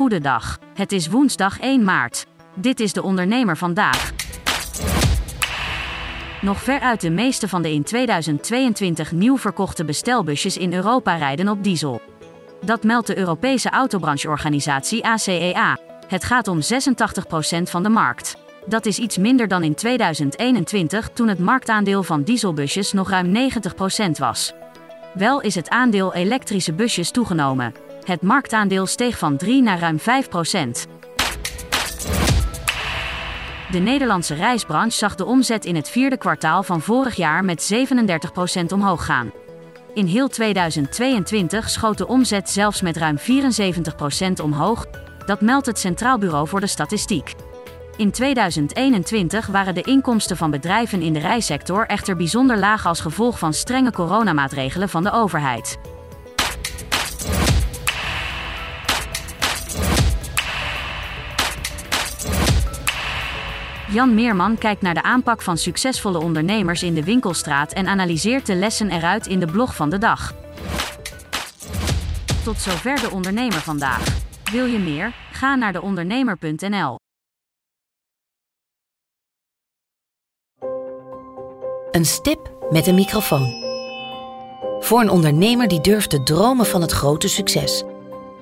Goedendag. Het is woensdag 1 maart. Dit is de ondernemer vandaag. Nog veruit de meeste van de in 2022 nieuw verkochte bestelbusjes in Europa rijden op diesel. Dat meldt de Europese autobrancheorganisatie ACEA. Het gaat om 86% van de markt. Dat is iets minder dan in 2021 toen het marktaandeel van dieselbusjes nog ruim 90% was. Wel is het aandeel elektrische busjes toegenomen. Het marktaandeel steeg van 3 naar ruim 5% De Nederlandse reisbranche zag de omzet in het vierde kwartaal van vorig jaar met 37% omhoog gaan. In heel 2022 schoot de omzet zelfs met ruim 74% omhoog, dat meldt het Centraal Bureau voor de Statistiek. In 2021 waren de inkomsten van bedrijven in de reissector echter bijzonder laag als gevolg van strenge coronamaatregelen van de overheid. Jan Meerman kijkt naar de aanpak van succesvolle ondernemers in de winkelstraat en analyseert de lessen eruit in de blog van de dag. Tot zover de ondernemer vandaag. Wil je meer? Ga naar deondernemer.nl. Een stip met een microfoon. Voor een ondernemer die durft te dromen van het grote succes.